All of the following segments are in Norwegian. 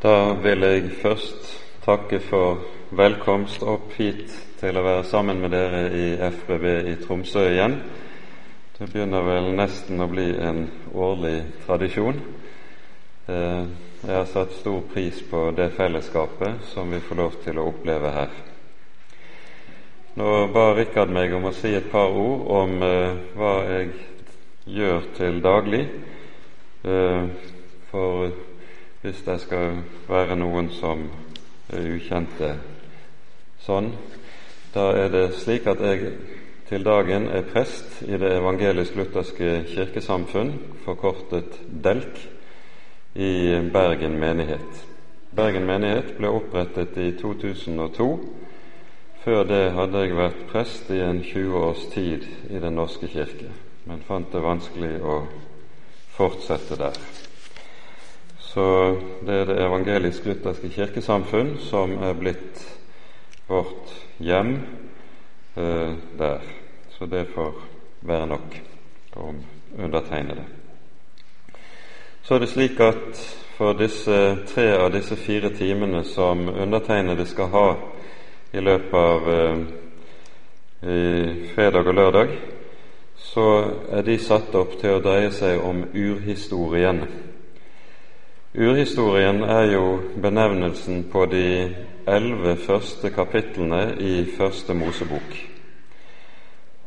Da vil jeg først takke for velkomst opp hit til å være sammen med dere i FBB i Tromsø igjen. Det begynner vel nesten å bli en årlig tradisjon. Eh, jeg har satt stor pris på det fellesskapet som vi får lov til å oppleve her. Nå ba Rikard meg om å si et par ord om eh, hva jeg gjør til daglig. Eh, for hvis det skal være noen som er ukjente sånn. Da er det slik at jeg til dagen er prest i Det evangelisk-lutherske kirkesamfunn, forkortet DELK, i Bergen menighet. Bergen menighet ble opprettet i 2002. Før det hadde jeg vært prest i en 20 års tid i Den norske kirke, men fant det vanskelig å fortsette der. Så det er Det evangelisk-lutherske kirkesamfunn som er blitt vårt hjem eh, der. Så det får være nok om undertegnede. Så er det slik at for disse tre av disse fire timene som undertegnede skal ha i løpet av eh, fredag og lørdag, så er de satt opp til å dreie seg om urhistorien. Urhistorien er jo benevnelsen på de elleve første kapitlene i Første Mosebok.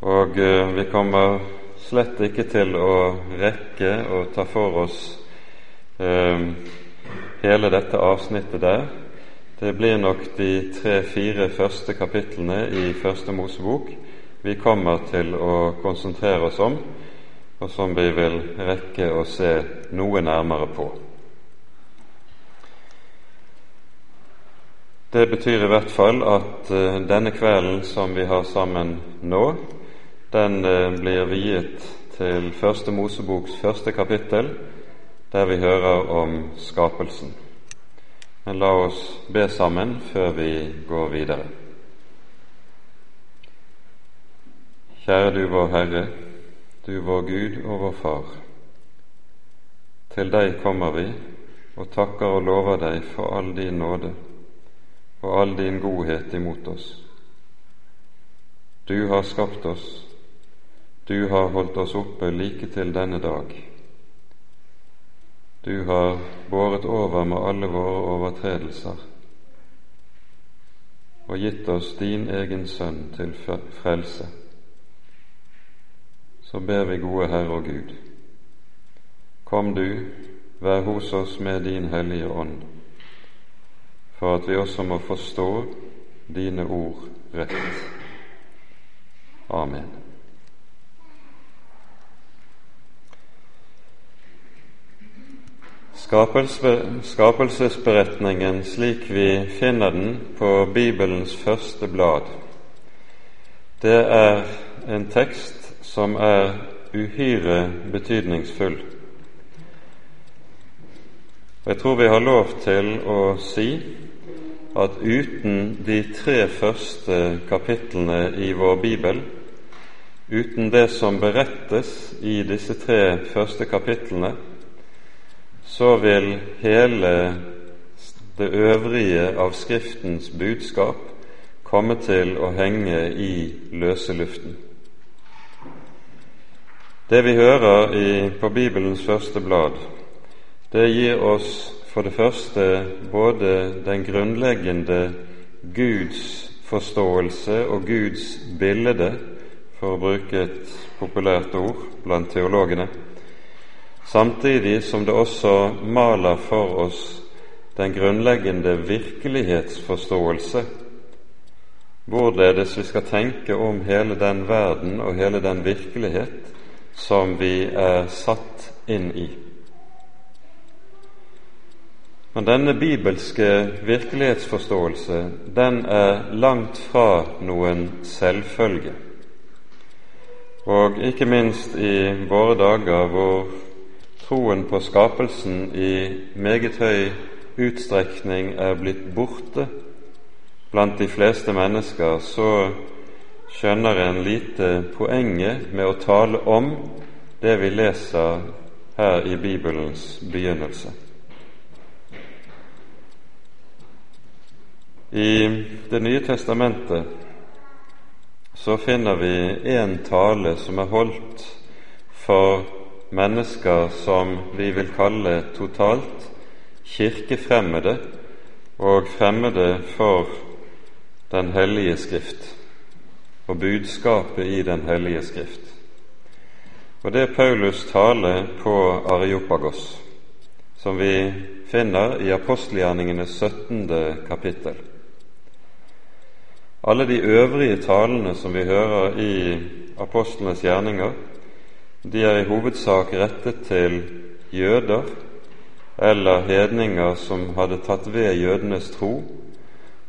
Og eh, vi kommer slett ikke til å rekke å ta for oss eh, hele dette avsnittet der. Det blir nok de tre-fire første kapitlene i Første Mosebok vi kommer til å konsentrere oss om, og som vi vil rekke å se noe nærmere på. Det betyr i hvert fall at uh, denne kvelden som vi har sammen nå, den uh, blir viet til Første Moseboks første kapittel, der vi hører om skapelsen. Men la oss be sammen før vi går videre. Kjære du vår Herre, du vår Gud og vår Far. Til deg kommer vi og takker og lover deg for all din nåde og all din godhet imot oss. Du har skapt oss, du har holdt oss oppe like til denne dag. Du har båret over med alle våre overtredelser og gitt oss din egen sønn til frelse. Så ber vi, gode Herre og Gud, kom du, vær hos oss med din Hellige Ånd for at vi også må forstå dine ord rett. Amen. Skapelsesberetningen slik vi finner den på Bibelens første blad, det er en tekst som er uhyre betydningsfull. Jeg tror vi har lov til å si at uten de tre første kapitlene i vår bibel, uten det som berettes i disse tre første kapitlene, så vil hele det øvrige av Skriftens budskap komme til å henge i løse luften. Det vi hører i, på Bibelens første blad, det gir oss for det første både den grunnleggende Guds forståelse og Guds bilde, for å bruke et populært ord blant teologene, samtidig som det også maler for oss den grunnleggende virkelighetsforståelse, hvorledes vi skal tenke om hele den verden og hele den virkelighet som vi er satt inn i. Men denne bibelske virkelighetsforståelse, den er langt fra noen selvfølge. Og ikke minst i våre dager hvor troen på skapelsen i meget høy utstrekning er blitt borte blant de fleste mennesker, så skjønner en lite poenget med å tale om det vi leser her i Bibelens begynnelse. I Det nye testamentet så finner vi en tale som er holdt for mennesker som vi vil kalle totalt kirkefremmede og fremmede for Den hellige skrift og budskapet i Den hellige skrift. Og det er Paulus' tale på Areopagos, som vi finner i apostelgjerningenes 17. kapittel. Alle de øvrige talene som vi hører i apostlenes gjerninger, de er i hovedsak rettet til jøder eller hedninger som hadde tatt ved jødenes tro,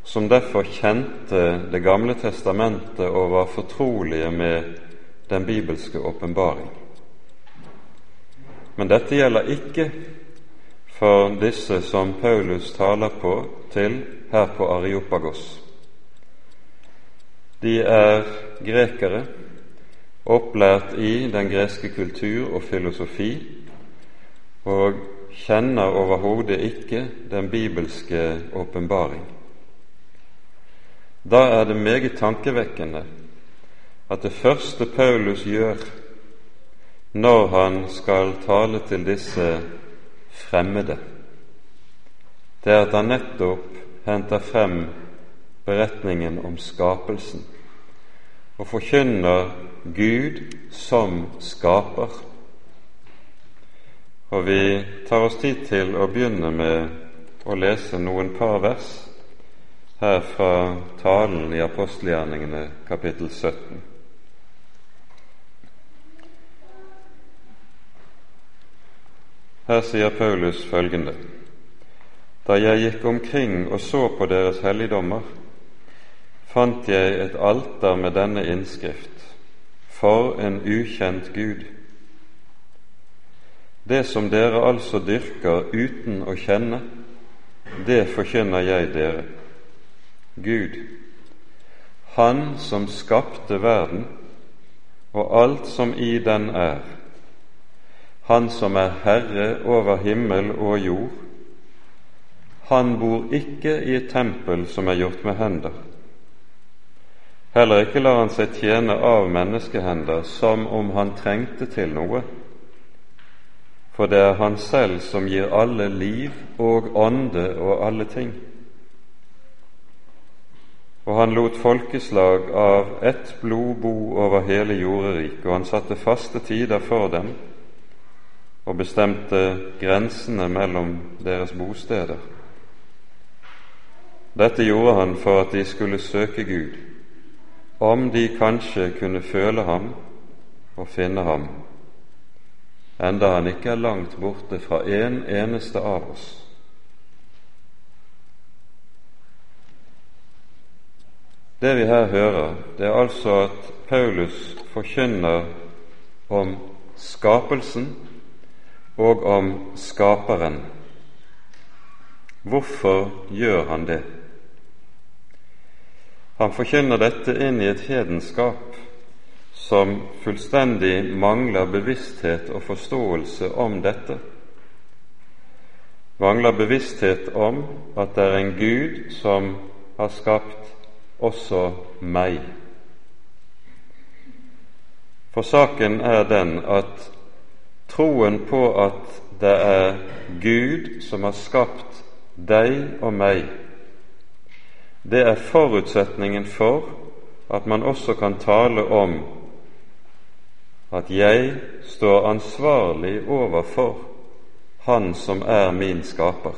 som derfor kjente Det gamle testamentet og var fortrolige med den bibelske åpenbaring. Men dette gjelder ikke for disse som Paulus taler på til her på Areopagos. De er grekere, opplært i den greske kultur og filosofi, og kjenner overhodet ikke den bibelske åpenbaring. Da er det meget tankevekkende at det første Paulus gjør når han skal tale til disse fremmede, det er at han nettopp henter frem beretningen om skapelsen og forkynner Gud som skaper. Og vi tar oss tid til å begynne med å lese noen par vers her fra talen i apostelgjerningene kapittel 17. Her sier Paulus følgende.: Da jeg gikk omkring og så på deres helligdommer, fant jeg et alter med denne innskrift For en ukjent Gud. Det som dere altså dyrker uten å kjenne, det forkynner jeg dere. Gud, Han som skapte verden og alt som i den er, han som er herre over himmel og jord, han bor ikke i et tempel som er gjort med hender. Heller ikke lar han seg tjene av menneskehender som om han trengte til noe, for det er han selv som gir alle liv og ånde og alle ting. Og han lot folkeslag av ett blod bo over hele jorderiket, og han satte faste tider for dem og bestemte grensene mellom deres bosteder. Dette gjorde han for at de skulle søke Gud, om de kanskje kunne føle ham og finne ham, enda han ikke er langt borte fra en eneste av oss. Det vi her hører, det er altså at Paulus forkynner om skapelsen og om Skaperen. Hvorfor gjør han det? Han forkynner dette inn i et hedenskap som fullstendig mangler bevissthet og forståelse om dette. Mangler bevissthet om at det er en Gud som har skapt også meg. For saken er den at troen på at det er Gud som har skapt deg og meg, det er forutsetningen for at man også kan tale om at jeg står ansvarlig overfor Han som er min skaper.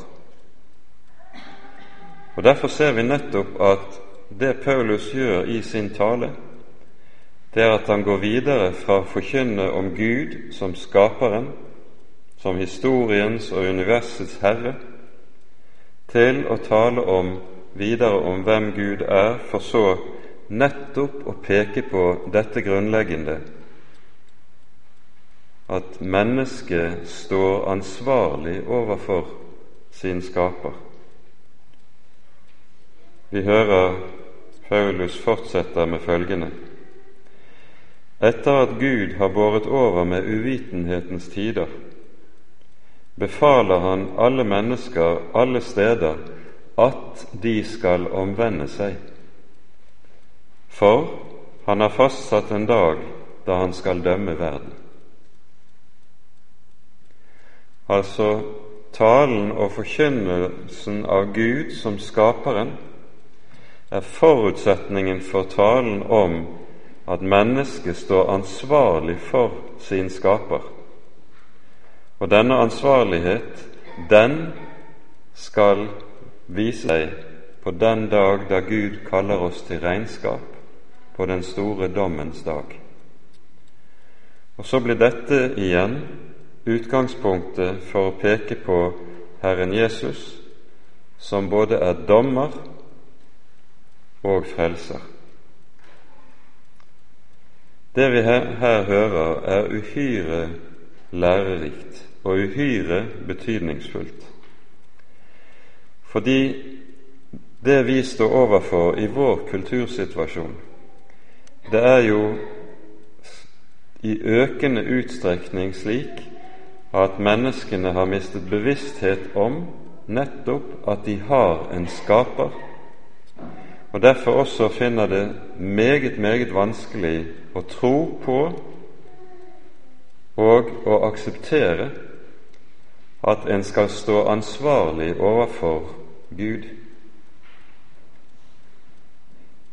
Og Derfor ser vi nettopp at det Paulus gjør i sin tale, det er at han går videre fra å forkynne om Gud som skaperen, som historiens og universets herre, til å tale om videre om hvem Gud er, for så nettopp å peke på dette grunnleggende at mennesket står ansvarlig overfor sin skaper. Vi hører Paulus fortsetter med følgende etter at Gud har båret over med uvitenhetens tider, befaler han alle mennesker alle steder at de skal omvende seg. For han har fastsatt en dag da han skal dømme verden. Altså talen og forkynnelsen av Gud som skaperen er forutsetningen for talen om at mennesket står ansvarlig for sin skaper. Og denne ansvarlighet, den skal vise seg på den dag da Gud kaller oss til regnskap, på den store dommens dag. Og så blir dette igjen utgangspunktet for å peke på Herren Jesus, som både er dommer og frelser. Det vi her, her hører, er uhyre lærerikt og uhyre betydningsfullt. Fordi det vi står overfor i vår kultursituasjon, det er jo i økende utstrekning slik at menneskene har mistet bevissthet om nettopp at de har en skaper, og derfor også finner det meget, meget vanskelig å tro på og å akseptere at en skal stå ansvarlig overfor Gud.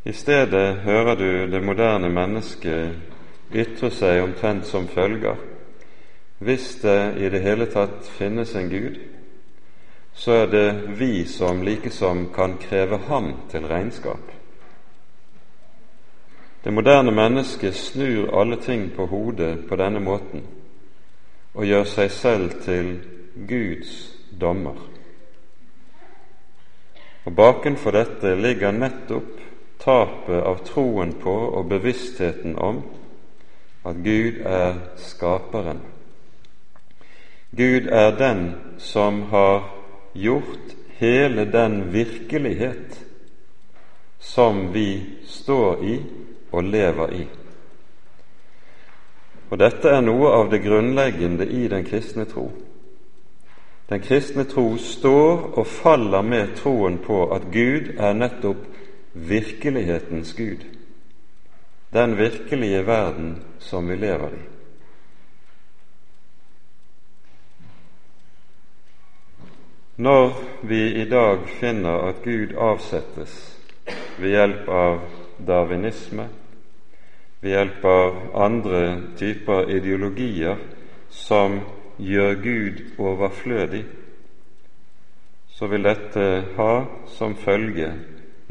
I stedet hører du det moderne mennesket ytre seg omtrent som følger. Hvis det i det hele tatt finnes en Gud, så er det vi som likesom kan kreve ham til regnskap. Det moderne mennesket snur alle ting på hodet på denne måten og gjør seg selv til Guds dommer. Og Bakenfor dette ligger nettopp tapet av troen på og bevisstheten om at Gud er skaperen. Gud er den som har gjort hele den virkelighet som vi står i og lever i. Og Dette er noe av det grunnleggende i den kristne tro. Den kristne tro står og faller med troen på at Gud er nettopp virkelighetens Gud, den virkelige verden som vi lever i. Når vi i dag finner at Gud avsettes ved hjelp av darwinisme, ved hjelp av andre typer ideologier som gjør Gud overflødig, så vil dette ha som følge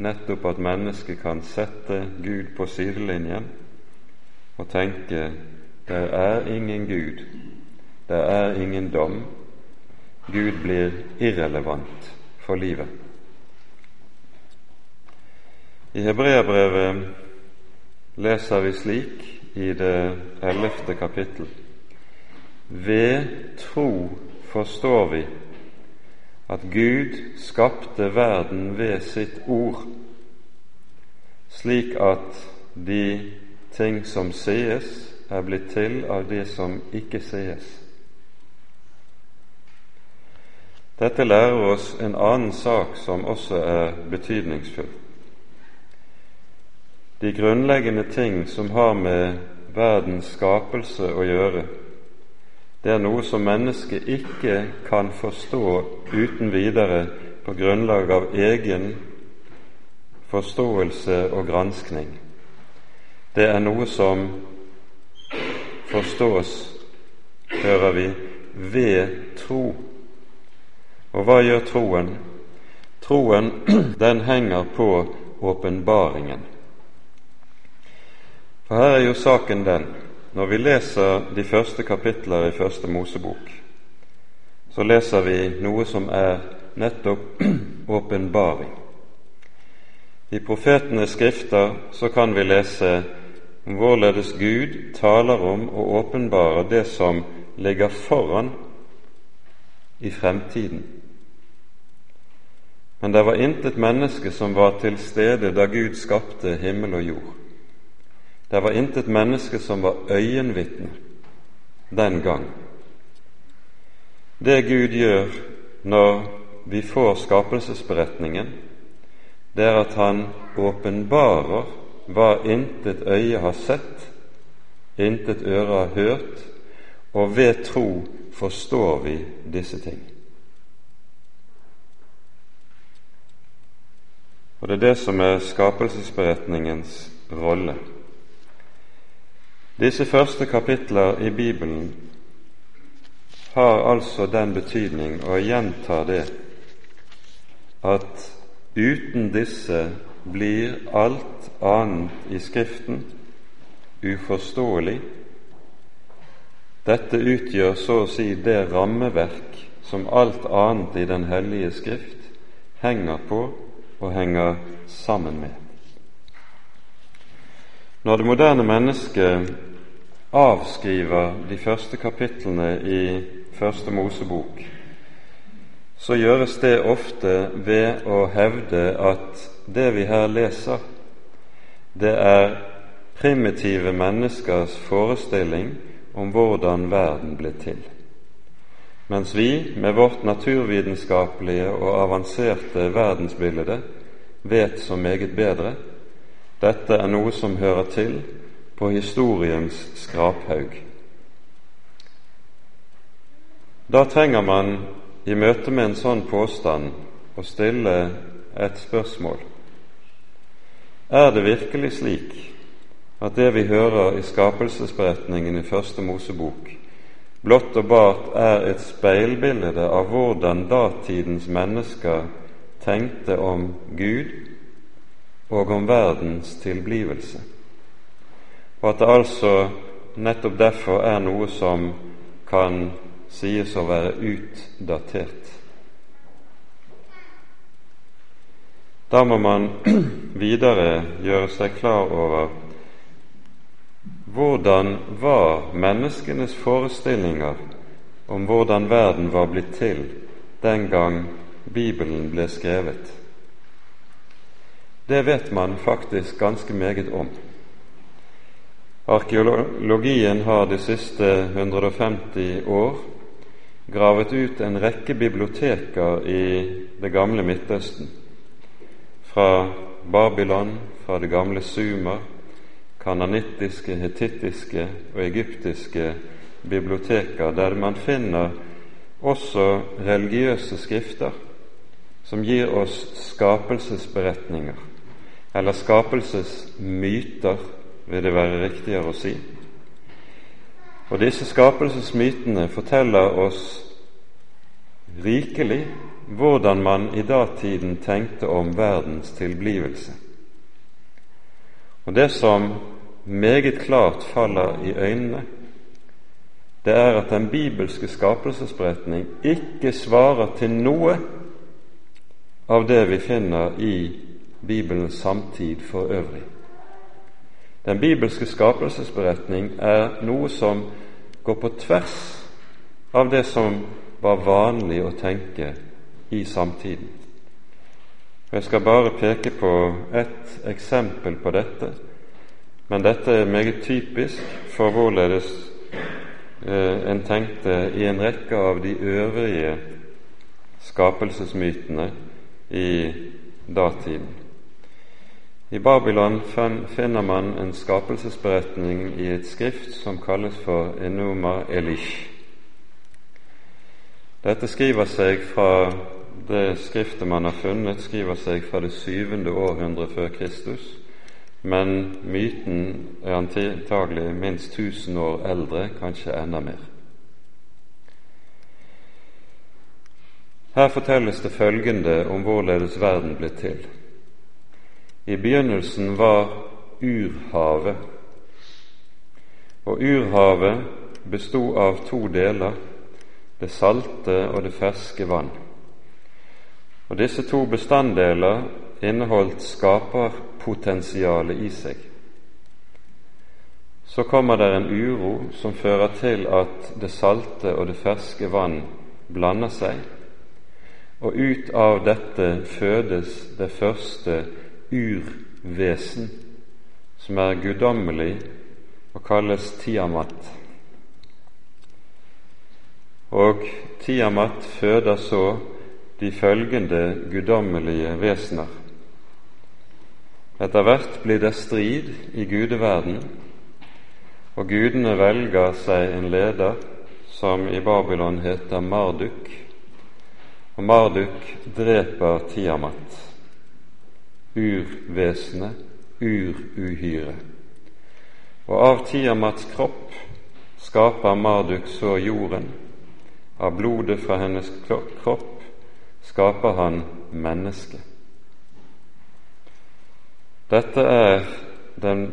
nettopp at mennesket kan sette Gud på sidelinjen og tenke det er ingen Gud, det er ingen dom. Gud blir irrelevant for livet. I Hebreabrevet leser vi slik i det ellevte kapittel ved tro forstår vi at Gud skapte verden ved sitt ord, slik at de ting som sees, er blitt til av det som ikke sees. Dette lærer oss en annen sak som også er betydningsfull. De grunnleggende ting som har med verdens skapelse å gjøre, det er noe som mennesket ikke kan forstå uten videre på grunnlag av egen forståelse og granskning. Det er noe som forstås, hører vi, ved tro. Og hva gjør troen? Troen, den henger på åpenbaringen. For her er jo saken den når vi leser de første kapitler i Første Mosebok, så leser vi noe som er nettopp åpenbaring. I profetenes skrifter så kan vi lese om hvorledes Gud taler om og åpenbarer det som ligger foran i fremtiden. Men det var intet menneske som var til stede da Gud skapte himmel og jord. Det var intet menneske som var øyenvitne den gang. Det Gud gjør når vi får skapelsesberetningen, det er at han åpenbarer hva intet øye har sett, intet øre har hørt, og ved tro forstår vi disse ting. Og Det er det som er skapelsesberetningens rolle. Disse første kapitler i Bibelen har altså den betydning, og jeg gjentar det, at uten disse blir alt annet i Skriften uforståelig. Dette utgjør så å si det rammeverk som alt annet i Den hellige Skrift henger på og henger sammen med. Når det moderne mennesket avskriver de første kapitlene i Første Mosebok, så gjøres det ofte ved å hevde at det vi her leser, det er primitive menneskers forestilling om hvordan verden ble til, mens vi med vårt naturvitenskapelige og avanserte verdensbilde vet så meget bedre dette er noe som hører til på historiens skraphaug. Da trenger man i møte med en sånn påstand å stille et spørsmål. Er det virkelig slik at det vi hører i skapelsesberetningen i Første Mosebok, blott og bart er et speilbilde av hvordan datidens mennesker tenkte om Gud og om verdens tilblivelse, og at det altså nettopp derfor er noe som kan sies å være utdatert. Da må man videre gjøre seg klar over hvordan var menneskenes forestillinger om hvordan verden var blitt til den gang Bibelen ble skrevet. Det vet man faktisk ganske meget om. Arkeologien har de siste 150 år gravet ut en rekke biblioteker i det gamle Midtøsten, fra Babylon, fra det gamle Sumer, kananittiske, hetittiske og egyptiske biblioteker, der man finner også religiøse skrifter som gir oss skapelsesberetninger eller skapelsesmyter, vil det være riktigere å si. Og disse skapelsesmytene forteller oss rikelig hvordan man i datiden tenkte om verdens tilblivelse. Og Det som meget klart faller i øynene, det er at den bibelske skapelsesberetning ikke svarer til noe av det vi finner i Bibelens samtid for øvrig. Den bibelske skapelsesberetning er noe som går på tvers av det som var vanlig å tenke i samtiden. Jeg skal bare peke på ett eksempel på dette, men dette er meget typisk for hvorledes eh, en tenkte i en rekke av de øvrige skapelsesmytene i datiden. I Babylon finner man en skapelsesberetning i et skrift som kalles for Enuma Elish. Dette skriver seg fra det skriftet man har funnet, skriver seg fra det syvende århundre før Kristus, men myten er antagelig minst 1000 år eldre, kanskje enda mer. Her fortelles det følgende om hvorledes verden ble til. I begynnelsen var urhavet, og urhavet bestod av to deler, det salte og det ferske vann. Og Disse to bestanddeler inneholdt skaperpotensialet i seg. Så kommer det en uro som fører til at det salte og det ferske vann blander seg, og ut av dette fødes det første urvesen som er guddommelig og kalles Tiamat. Og Tiamat føder så de følgende guddommelige vesener. Etter hvert blir det strid i gudeverden, og gudene velger seg en leder som i Babylon heter Marduk. Og Marduk dreper Tiamat, urvesenet, uruhyret. Og av Tiamats kropp skaper Marduk så jorden. Av blodet fra hennes kropp skaper han mennesket. Dette er den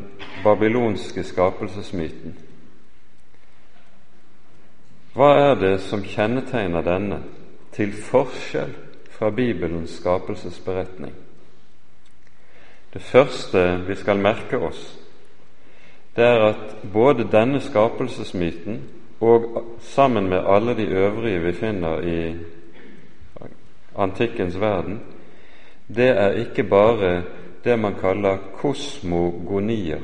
babylonske skapelsesmyten. Hva er det som kjennetegner denne, til forskjell fra Bibelens skapelsesberetning? Det første vi skal merke oss, det er at både denne skapelsesmyten og sammen med alle de øvrige vi finner i antikkens verden, det er ikke bare det man kaller kosmogonier,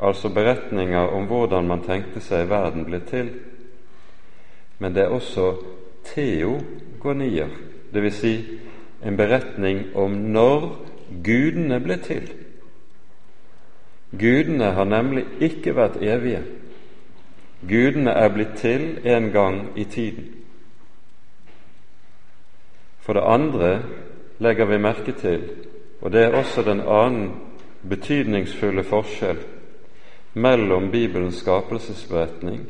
altså beretninger om hvordan man tenkte seg verden ble til. Men det er også teogonier, dvs. Si en beretning om når gudene ble til. Gudene har nemlig ikke vært evige. Gudene er blitt til en gang i tiden. For det andre legger vi merke til og det er også den annen betydningsfulle forskjell mellom Bibelens skapelsesberetning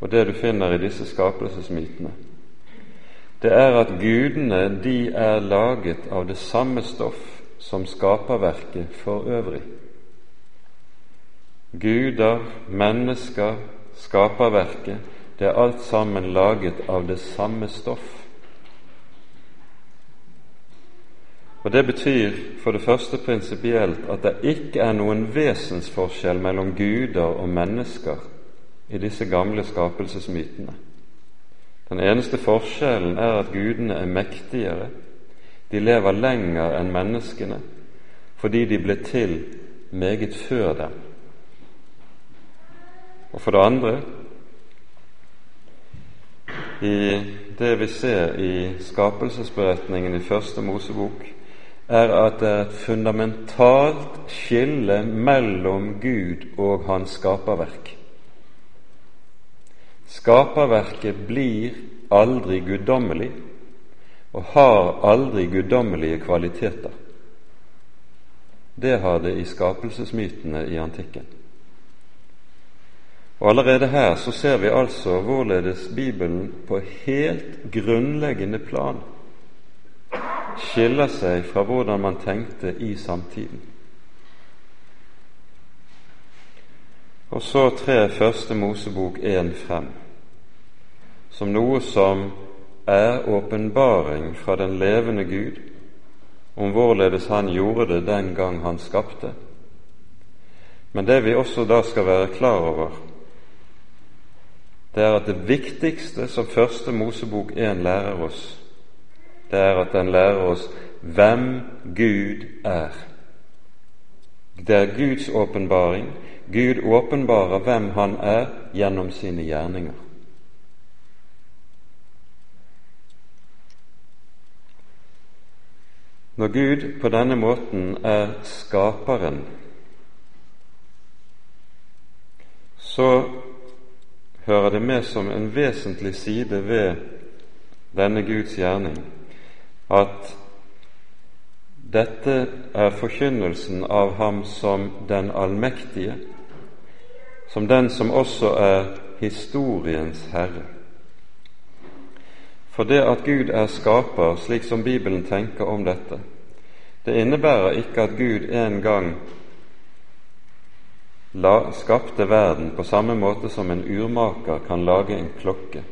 og det du finner i disse skapelsesmytene. Det er at gudene de er laget av det samme stoff som skaperverket for øvrig. Guder, mennesker, skaperverket, det er alt sammen laget av det samme stoff. Og Det betyr for det første prinsipielt at det ikke er noen vesensforskjell mellom guder og mennesker i disse gamle skapelsesmytene. Den eneste forskjellen er at gudene er mektigere, de lever lenger enn menneskene fordi de ble til meget før dem. Og for det andre i det vi ser i skapelsesberetningen i Første Mosebok, er at det er et fundamentalt skille mellom Gud og hans skaperverk. Skaperverket blir aldri guddommelig og har aldri guddommelige kvaliteter. Det har det i skapelsesmytene i antikken. Og Allerede her så ser vi altså hvorledes Bibelen på helt grunnleggende plan skiller seg fra hvordan man tenkte i samtiden. Og så trer Første Mosebok 1 frem som noe som er åpenbaring fra den levende Gud om hvorledes Han gjorde det den gang Han skapte. Men det vi også da skal være klar over, det er at det viktigste som Første Mosebok 1 lærer oss, det er at den lærer oss hvem Gud er. Det er Guds åpenbaring. Gud åpenbarer hvem Han er gjennom sine gjerninger. Når Gud på denne måten er skaperen, så hører det med som en vesentlig side ved denne Guds gjerning at dette er forkynnelsen av ham som den allmektige, som den som også er historiens herre. For det at Gud er skaper, slik som Bibelen tenker om dette, det innebærer ikke at Gud en gang la, skapte verden på samme måte som en urmaker kan lage en klokke,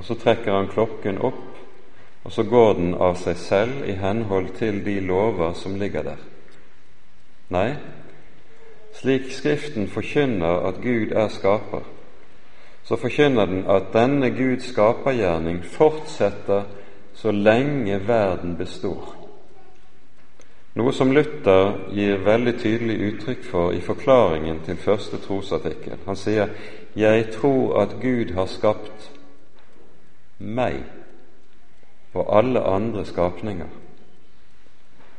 og så trekker han klokken opp og så går den av seg selv i henhold til de lover som ligger der. Nei, slik Skriften forkynner at Gud er skaper, så forkynner den at denne Guds skapergjerning fortsetter så lenge verden består. Noe som Luther gir veldig tydelig uttrykk for i forklaringen til første trosartikkel. Han sier 'Jeg tror at Gud har skapt meg' og alle andre skapninger,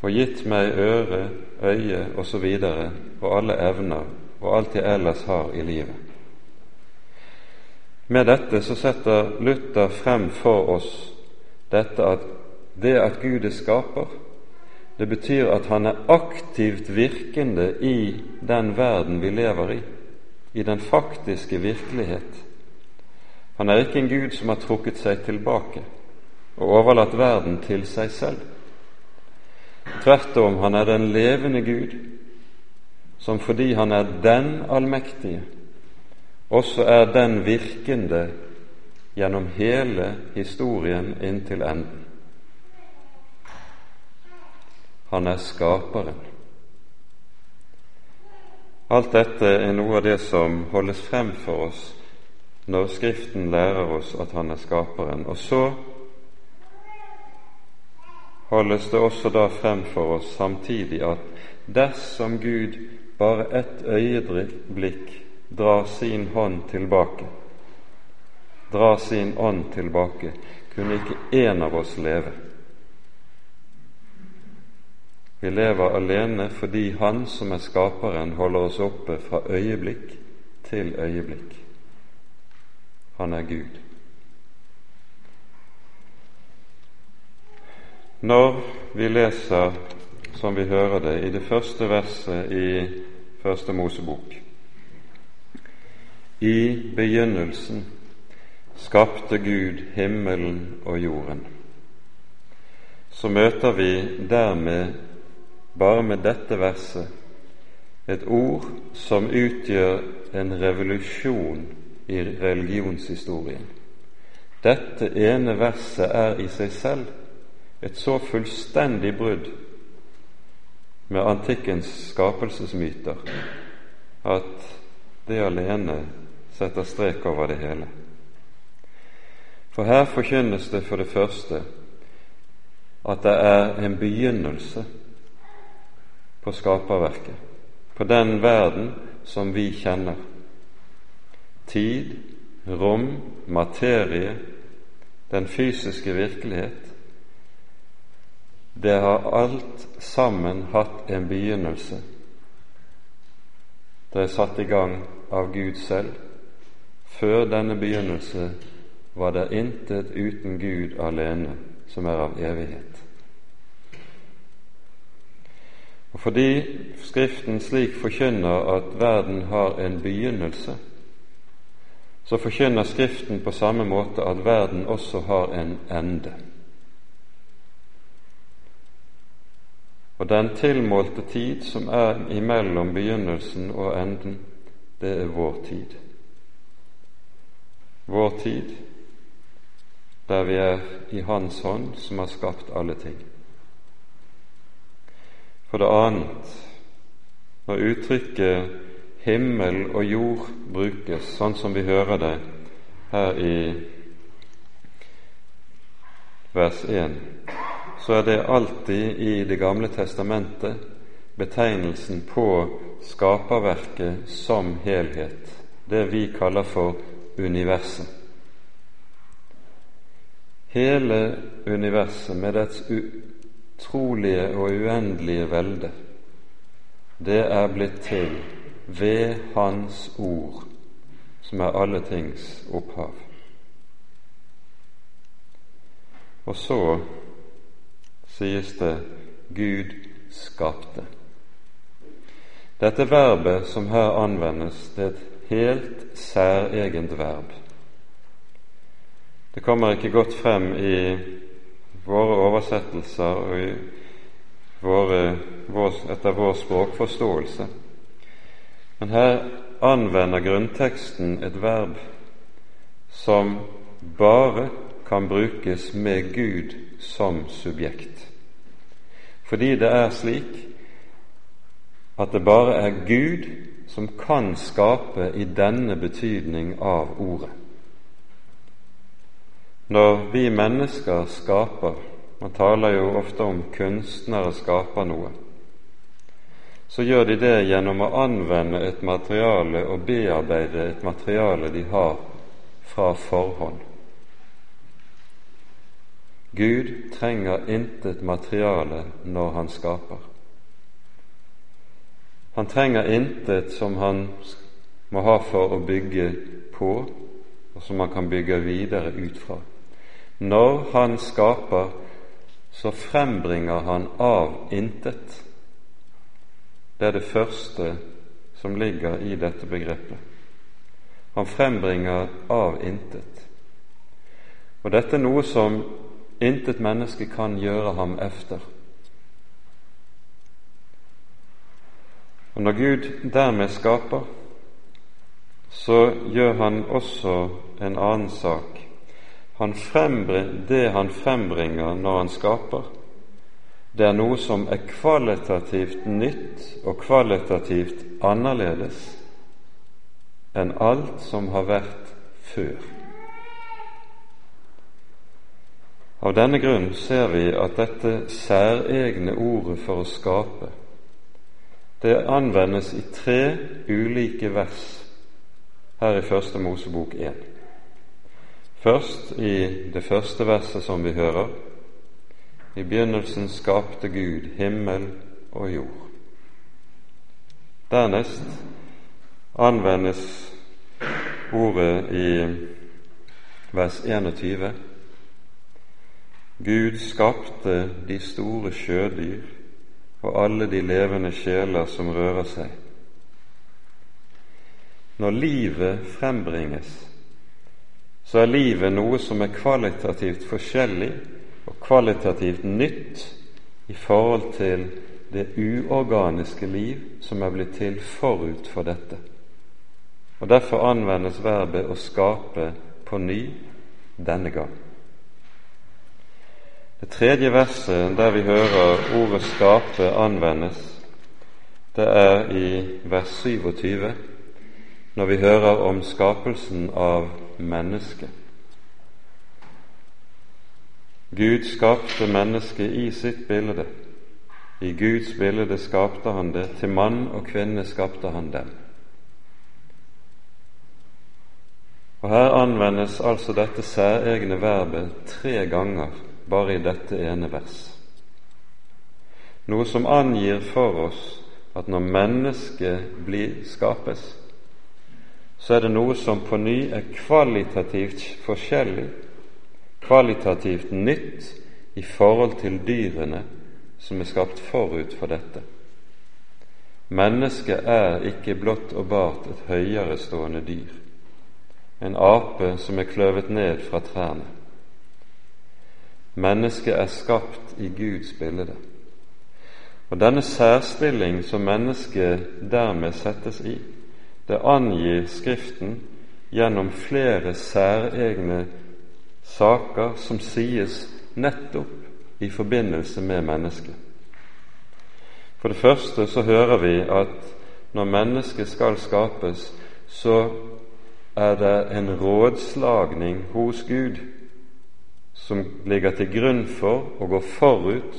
og gitt meg øre, øye osv. Og, og alle evner og alt jeg ellers har i livet. Med dette så setter Luther frem for oss dette at det at Gud er skaper, det betyr at han er aktivt virkende i den verden vi lever i, i den faktiske virkelighet. Han er ikke en Gud som har trukket seg tilbake og overlatt verden til seg selv. Tvert om, han er den levende Gud, som fordi han er den allmektige, også er den virkende gjennom hele historien inntil enden. Han er skaperen. Alt dette er noe av det som holdes frem for oss når Skriften lærer oss at han er skaperen. Og så holdes det også da frem for oss samtidig at dersom Gud bare ett øyeblikk drar sin hånd tilbake, drar sin ånd tilbake, kunne ikke én av oss leve. Vi lever alene fordi Han som er skaperen, holder oss oppe fra øyeblikk til øyeblikk. Han er Gud. Når vi leser, som vi hører det, i det første verset i Første Mosebok I begynnelsen skapte Gud himmelen og jorden. Så møter vi dermed bare med dette verset et ord som utgjør en revolusjon i religionshistorien. Dette ene verset er i seg selv et så fullstendig brudd med antikkens skapelsesmyter at det alene setter strek over det hele. For her forkynnes det for det første at det er en begynnelse på skaperverket, på den verden som vi kjenner. Tid, rom, materie, den fysiske virkelighet. Det har alt sammen hatt en begynnelse. Det er satt i gang av Gud selv. Før denne begynnelse var det intet uten Gud alene som er av evighet. Og fordi Skriften slik forkynner at verden har en begynnelse, så forkynner Skriften på samme måte at verden også har en ende. Og den tilmålte tid som er imellom begynnelsen og enden, det er vår tid. Vår tid der vi er i Hans hånd, som har skapt alle ting. For det annet, når uttrykket himmel og jord brukes, sånn som vi hører det her i vers 1, så er det alltid i Det gamle testamentet betegnelsen på skaperverket som helhet, det vi kaller for universet. Hele universet med dets utrolige og uendelige velde, det er blitt til ved Hans ord, som er alle tings opphav. Og så sies det Gud skapte. Dette verbet som her anvendes, det er et helt særegent verb. Det kommer ikke godt frem i våre oversettelser og våre, vår, etter vår språkforståelse. Men her anvender grunnteksten et verb som bare kan brukes med Gud som subjekt. Fordi det er slik at det bare er Gud som kan skape i denne betydning av ordet. Når vi mennesker skaper Man taler jo ofte om kunstnere skaper noe. Så gjør de det gjennom å anvende et materiale og bearbeide et materiale de har fra forhånd. Gud trenger intet materiale når han skaper. Han trenger intet som han må ha for å bygge på, og som han kan bygge videre ut fra. Når han skaper, så frembringer han av intet. Det er det første som ligger i dette begrepet. Han frembringer av intet. Og dette er noe som intet menneske kan gjøre ham efter. Og Når Gud dermed skaper, så gjør han også en annen sak. Han det han frembringer når han skaper, det er noe som er kvalitativt nytt og kvalitativt annerledes enn alt som har vært før. Av denne grunn ser vi at dette særegne ordet for å skape, det anvendes i tre ulike vers her i Første Mosebok 1. Først i det første verset som vi hører. I begynnelsen skapte Gud himmel og jord. Dernest anvendes ordet i vers 21. Gud skapte de store sjødyr og alle de levende sjeler som rører seg. Når livet frembringes, så er livet noe som er kvalitativt forskjellig og kvalitativt nytt i forhold til det uorganiske liv som er blitt til forut for dette. Og Derfor anvendes verbet 'å skape' på ny denne gang. Det tredje verset der vi hører ordet 'skape' anvendes, det er i vers 27, når vi hører om skapelsen av mennesket. Gud skapte mennesket i sitt bilde. I Guds bilde skapte han det, til mann og kvinne skapte han dem. Og Her anvendes altså dette særegne verbet tre ganger bare i dette ene vers. Noe som angir for oss at når mennesket blir skapes, så er det noe som på ny er kvalitativt forskjellig, kvalitativt nytt i forhold til dyrene som er skapt forut for dette. Mennesket er ikke blott og bart et høyere stående dyr, en ape som er kløvet ned fra trærne. Mennesket er skapt i Guds bilde. Og denne særstilling som mennesket dermed settes i, det angir Skriften gjennom flere særegne saker som sies nettopp i forbindelse med mennesket. For det første så hører vi at når mennesket skal skapes, så er det en rådslagning hos Gud som ligger til grunn for å gå forut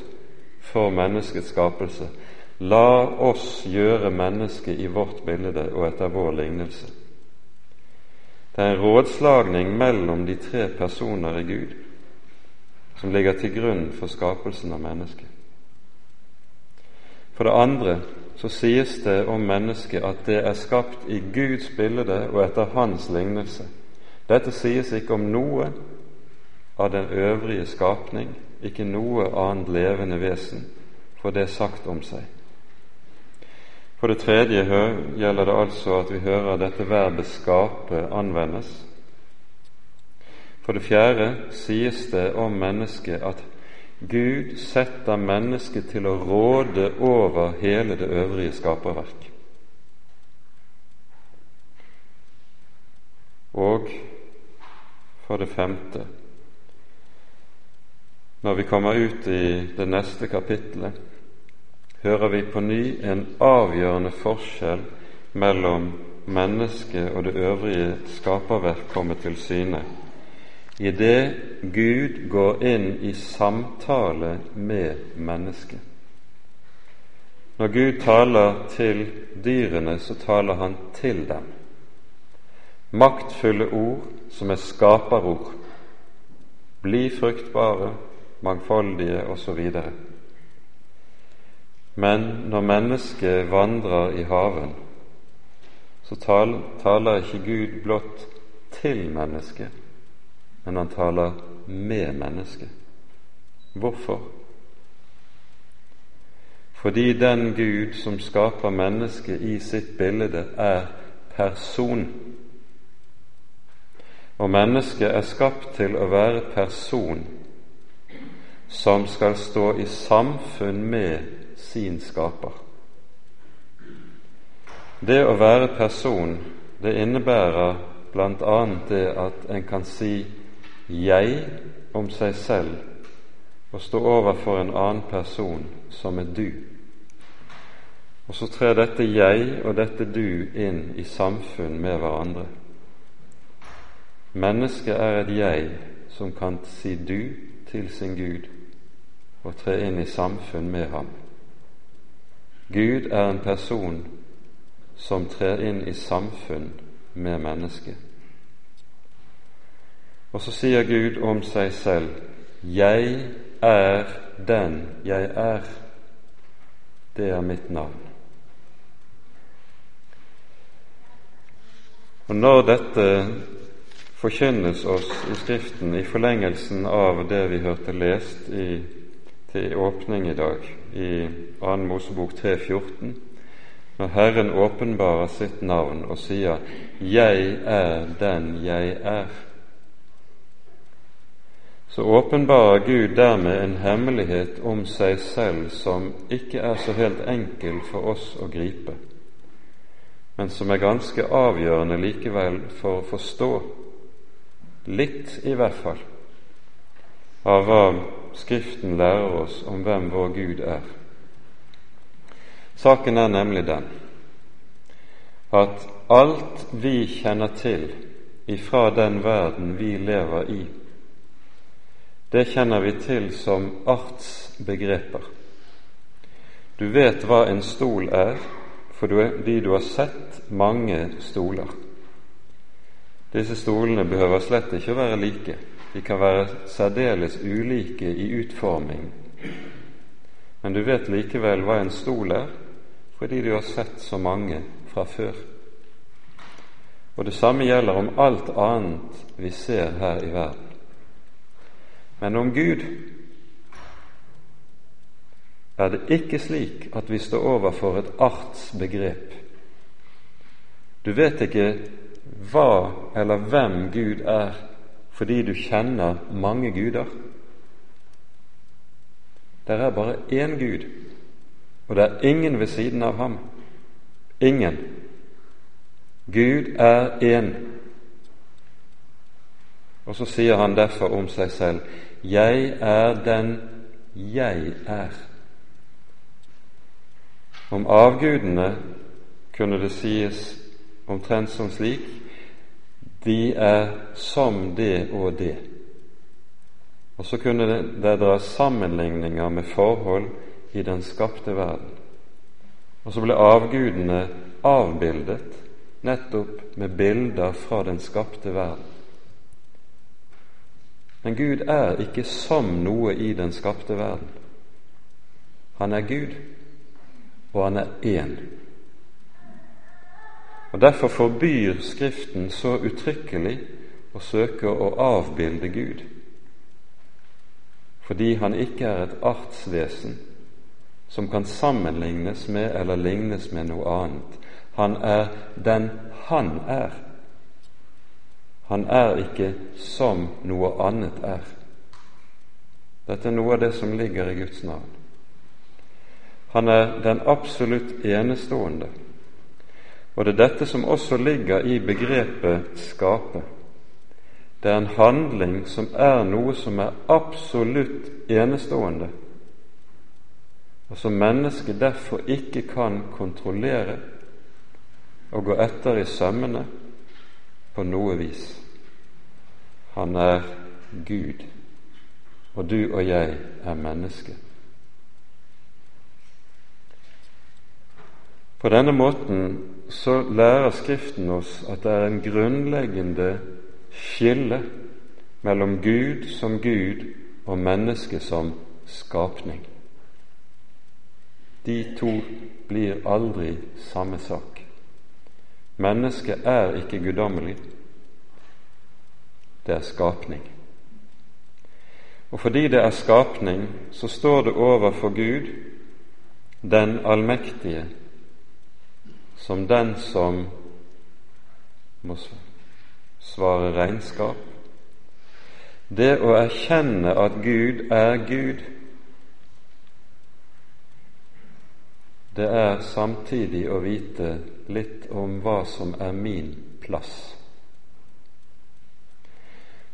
for menneskets skapelse. La oss gjøre mennesket i vårt bilde og etter vår lignelse. Det er en rådslagning mellom de tre personer i Gud som ligger til grunn for skapelsen av mennesket. For det andre så sies det om mennesket at det er skapt i Guds bilde og etter Hans lignelse. Dette sies ikke om noe av den øvrige skapning, ikke noe annet levende vesen, for det sagt om seg. For det tredje gjelder det altså at vi hører dette verbet 'skape' anvendes. For det fjerde sies det om mennesket at Gud setter mennesket til å råde over hele det øvrige skaperverk. Og for det femte når vi kommer ut i det neste kapittelet, hører vi på ny en avgjørende forskjell mellom mennesket og det øvrige skaperverk kommer til syne idet Gud går inn i samtale med mennesket. Når Gud taler til dyrene, så taler han til dem. Maktfulle ord som er skaperord. Bli fruktbare, mangfoldige osv. Men når mennesket vandrer i haven, så taler ikke Gud blott til mennesket, men han taler med mennesket. Hvorfor? Fordi den Gud som skaper mennesket i sitt bilde, er person. Og mennesket er skapt til å være person som skal stå i samfunn med sin skaper. Det å være person, det innebærer bl.a. det at en kan si 'jeg' om seg selv og stå overfor en annen person som et du. Og så trer dette jeg og dette du inn i samfunn med hverandre. Mennesket er et jeg som kan si du til sin Gud og tre inn i samfunn med ham. Gud er en person som trer inn i samfunn med mennesket. Og så sier Gud om seg selv 'Jeg er den jeg er'. Det er mitt navn. Og Når dette forkynnes oss i Skriften i forlengelsen av det vi hørte lest i, til åpning i dag, i 2. Mosebok 3,14, når Herren åpenbarer sitt navn og sier 'Jeg er den jeg er', så åpenbarer Gud dermed en hemmelighet om seg selv som ikke er så helt enkel for oss å gripe, men som er ganske avgjørende likevel for å forstå, litt i hvert fall, av hva Skriften lærer oss om hvem vår Gud er. Saken er nemlig den at alt vi kjenner til ifra den verden vi lever i, det kjenner vi til som artsbegreper. Du vet hva en stol er fordi du har sett mange stoler. Disse stolene behøver slett ikke å være like. De kan være særdeles ulike i utforming. Men du vet likevel hva en stol er, fordi du har sett så mange fra før. Og det samme gjelder om alt annet vi ser her i verden. Men om Gud er det ikke slik at vi står overfor et artsbegrep. Du vet ikke hva eller hvem Gud er fordi du kjenner mange guder. Det er bare én Gud, og det er ingen ved siden av ham. Ingen. Gud er én. Og så sier han derfor om seg selv 'Jeg er den jeg er'. Om avgudene kunne det sies omtrent som slik de er som det og det. Og så kunne det, dra sammenligninger med forhold i den skapte verden. Og så ble avgudene avbildet nettopp med bilder fra den skapte verden. Men Gud er ikke som noe i den skapte verden. Han er Gud, og han er én. Og Derfor forbyr Skriften så uttrykkelig å søke å avbilde Gud, fordi han ikke er et artsvesen som kan sammenlignes med eller lignes med noe annet. Han er den han er. Han er ikke som noe annet er. Dette er noe av det som ligger i Guds navn. Han er den absolutt enestående. Og det er dette som også ligger i begrepet 'skape'. Det er en handling som er noe som er absolutt enestående, og som mennesket derfor ikke kan kontrollere og gå etter i sømmene på noe vis. Han er Gud, og du og jeg er menneske. På denne måten så lærer Skriften oss at det er en grunnleggende skille mellom Gud som Gud og mennesket som skapning. De to blir aldri samme sak. Mennesket er ikke guddommelig, det er skapning. Og fordi det er skapning, så står det overfor Gud, den allmektige, som den som må svare regnskap. Det å erkjenne at Gud er Gud, det er samtidig å vite litt om hva som er min plass.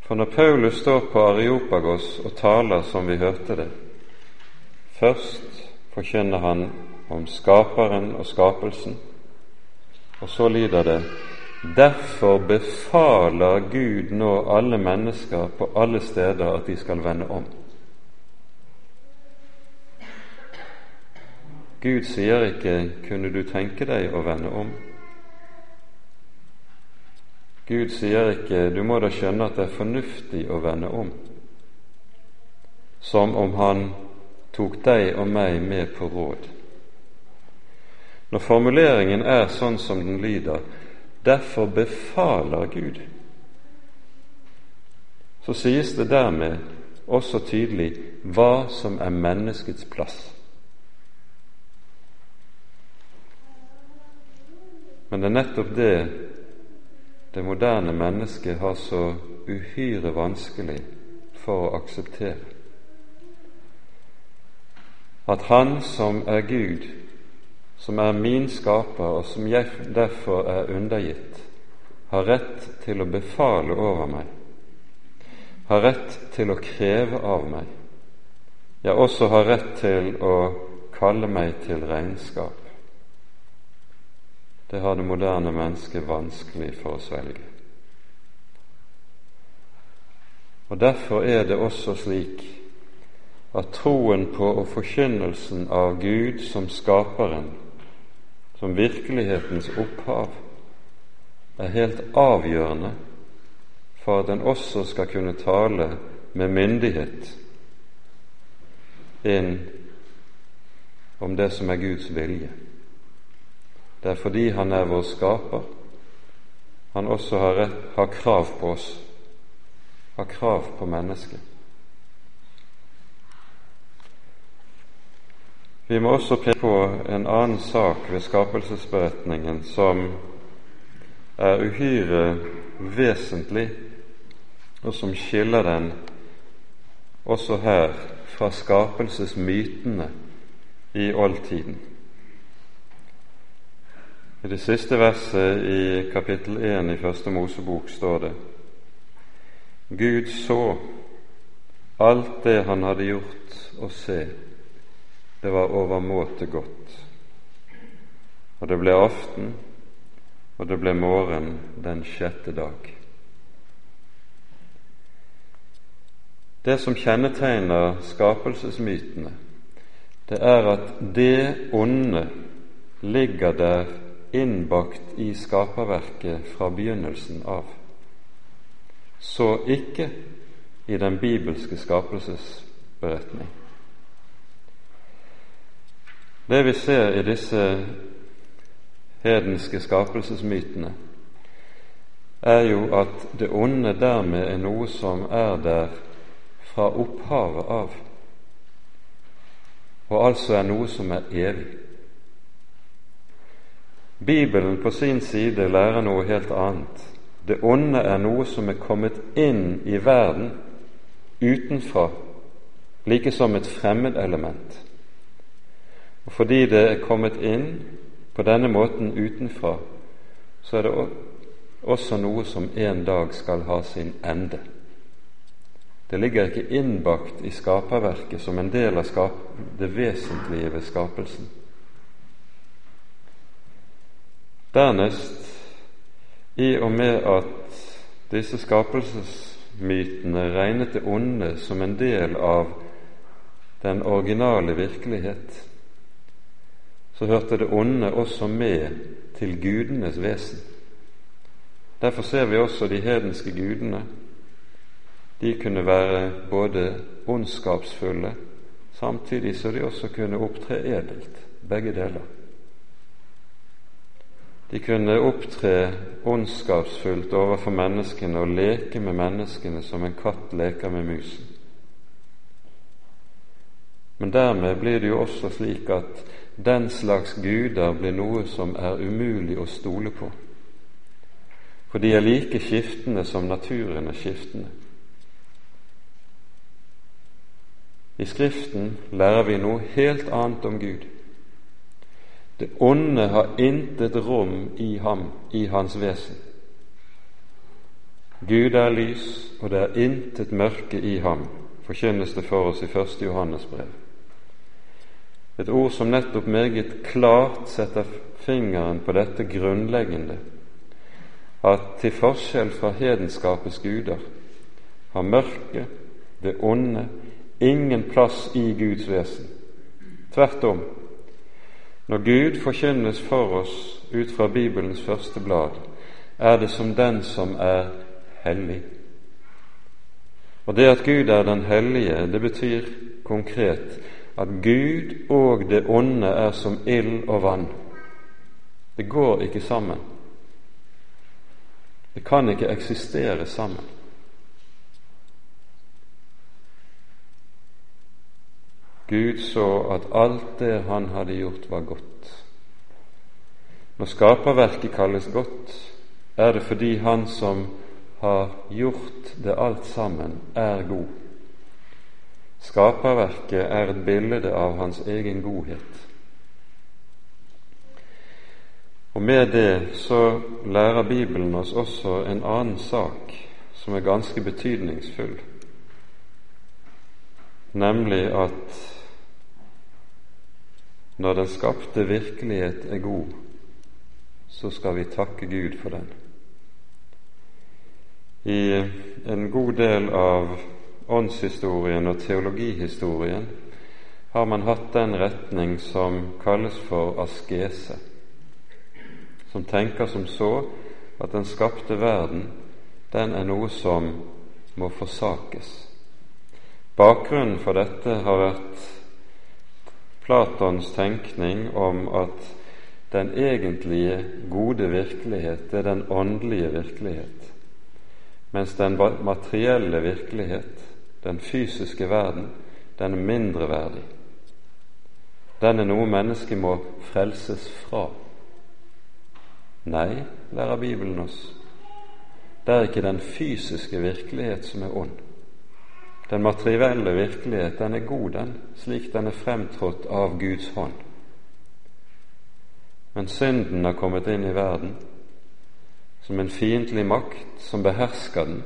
For når Paulus står på Areopagos og taler som vi hørte det, først forkynner han om Skaperen og skapelsen, og så lyder det Derfor befaler Gud nå alle mennesker på alle steder at de skal vende om. Gud sier ikke 'kunne du tenke deg å vende om'? Gud sier ikke 'du må da skjønne at det er fornuftig å vende om', som om han tok deg og meg med på råd. Når formuleringen er sånn som den lyder 'derfor befaler Gud', så sies det dermed også tydelig hva som er menneskets plass. Men det er nettopp det det moderne mennesket har så uhyre vanskelig for å akseptere. At Han som er Gud, som er min skaper, og som jeg derfor er undergitt, har rett til å befale over meg, har rett til å kreve av meg, ja, også har rett til å kalle meg til regnskap det har det moderne mennesket vanskelig for å svelge. Og Derfor er det også slik at troen på og forkynnelsen av Gud som Skaperen, som virkelighetens opphav, er helt avgjørende for at en også skal kunne tale med myndighet inn om det som er Guds vilje. Det er fordi Han er vår skaper, Han også har, rett, har krav på oss, har krav på mennesket. Vi må også peke på en annen sak ved skapelsesberetningen som er uhyre vesentlig, og som skiller den også her fra skapelsesmytene i oldtiden. I det siste verset i kapittel 1 i Første Mosebok står det Gud så alt det han hadde gjort, og se, det var overmåte godt. Og det ble aften, og det ble morgen den sjette dag. Det som kjennetegner skapelsesmytene, det er at det onde ligger der innbakt i skaperverket fra begynnelsen av, så ikke i den bibelske skapelsesberetning. Det vi ser i disse hedenske skapelsesmytene, er jo at det onde dermed er noe som er der fra opphavet av, og altså er noe som er evig. Bibelen på sin side lærer noe helt annet. Det onde er noe som er kommet inn i verden utenfra, like som et fremmedelement. Og fordi det er kommet inn på denne måten utenfra, så er det også noe som en dag skal ha sin ende. Det ligger ikke innbakt i skaperverket som en del av det vesentlige ved skapelsen. Dernest, i og med at disse skapelsesmytene regnet det onde som en del av den originale virkelighet, så hørte det onde også med til gudenes vesen. Derfor ser vi også de hedenske gudene de kunne være både ondskapsfulle, samtidig så de også kunne opptre edelt, begge deler. De kunne opptre ondskapsfullt overfor menneskene og leke med menneskene som en katt leker med musen. Men dermed blir det jo også slik at den slags guder blir noe som er umulig å stole på, for de er like skiftende som naturen er skiftende. I Skriften lærer vi noe helt annet om Gud. Det onde har intet rom i ham, i hans vesen. Gud er lys, og det er intet mørke i ham, forkynnes det for oss i 1. Johannes brev. Et ord som nettopp meget klart setter fingeren på dette grunnleggende, at til forskjell fra hedenskapets guder har mørket, det onde, ingen plass i Guds vesen. Tvert om, når Gud forkynnes for oss ut fra Bibelens første blad, er det som den som er hellig. Og det at Gud er den hellige, det betyr konkret at Gud og det onde er som ild og vann. Det går ikke sammen. Det kan ikke eksistere sammen. Gud så at alt det han hadde gjort, var godt. Når skaperverket kalles godt, er det fordi Han som har gjort det alt sammen, er god. Skaperverket er et bilde av hans egen godhet. Og Med det så lærer Bibelen oss også en annen sak som er ganske betydningsfull, nemlig at når den skapte virkelighet er god, så skal vi takke Gud for den. I en god del av åndshistorien og teologihistorien har man hatt den retning som kalles for askese, som tenker som så at den skapte verden, den er noe som må forsakes. Bakgrunnen for dette har vært Platons tenkning om at den egentlige gode virkelighet er den åndelige virkelighet, mens den materielle virkelighet, den fysiske verden, den er mindreverdig. Den er noe mennesket må frelses fra. Nei, lærer Bibelen oss, det er ikke den fysiske virkelighet som er ond. Den materielle virkelighet, den er god, den, slik den er fremtrådt av Guds hånd. Men synden har kommet inn i verden som en fiendtlig makt som behersker den.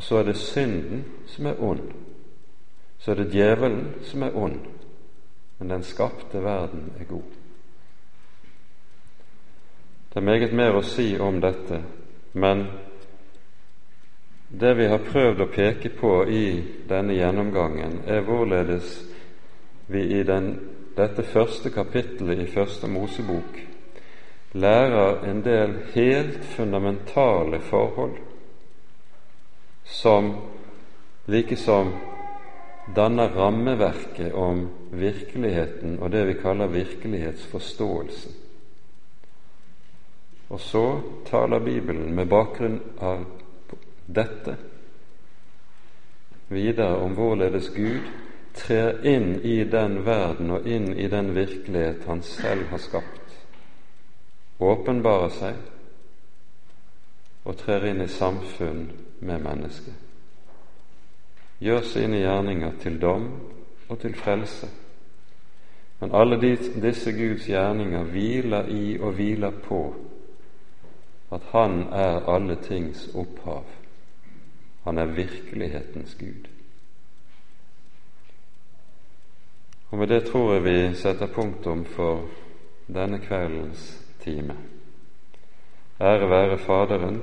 Og så er det synden som er ond. Så er det djevelen som er ond. Men den skapte verden er god. Det er meget mer å si om dette, men det vi har prøvd å peke på i denne gjennomgangen, er hvorledes vi i den, dette første kapittelet i Første Mosebok lærer en del helt fundamentale forhold som likesom danner rammeverket om virkeligheten og det vi kaller virkelighetsforståelsen. Og så taler Bibelen med bakgrunn av dette videre om hvorledes Gud trer inn i den verden og inn i den virkelighet Han selv har skapt, åpenbarer seg og trer inn i samfunn med mennesket. Gjør sine gjerninger til dom og til frelse. Men alle disse Guds gjerninger hviler i og hviler på at Han er alle tings opphav. Han er virkelighetens Gud. Og med det tror jeg vi setter punktum for denne kveldens time. Ære være Faderen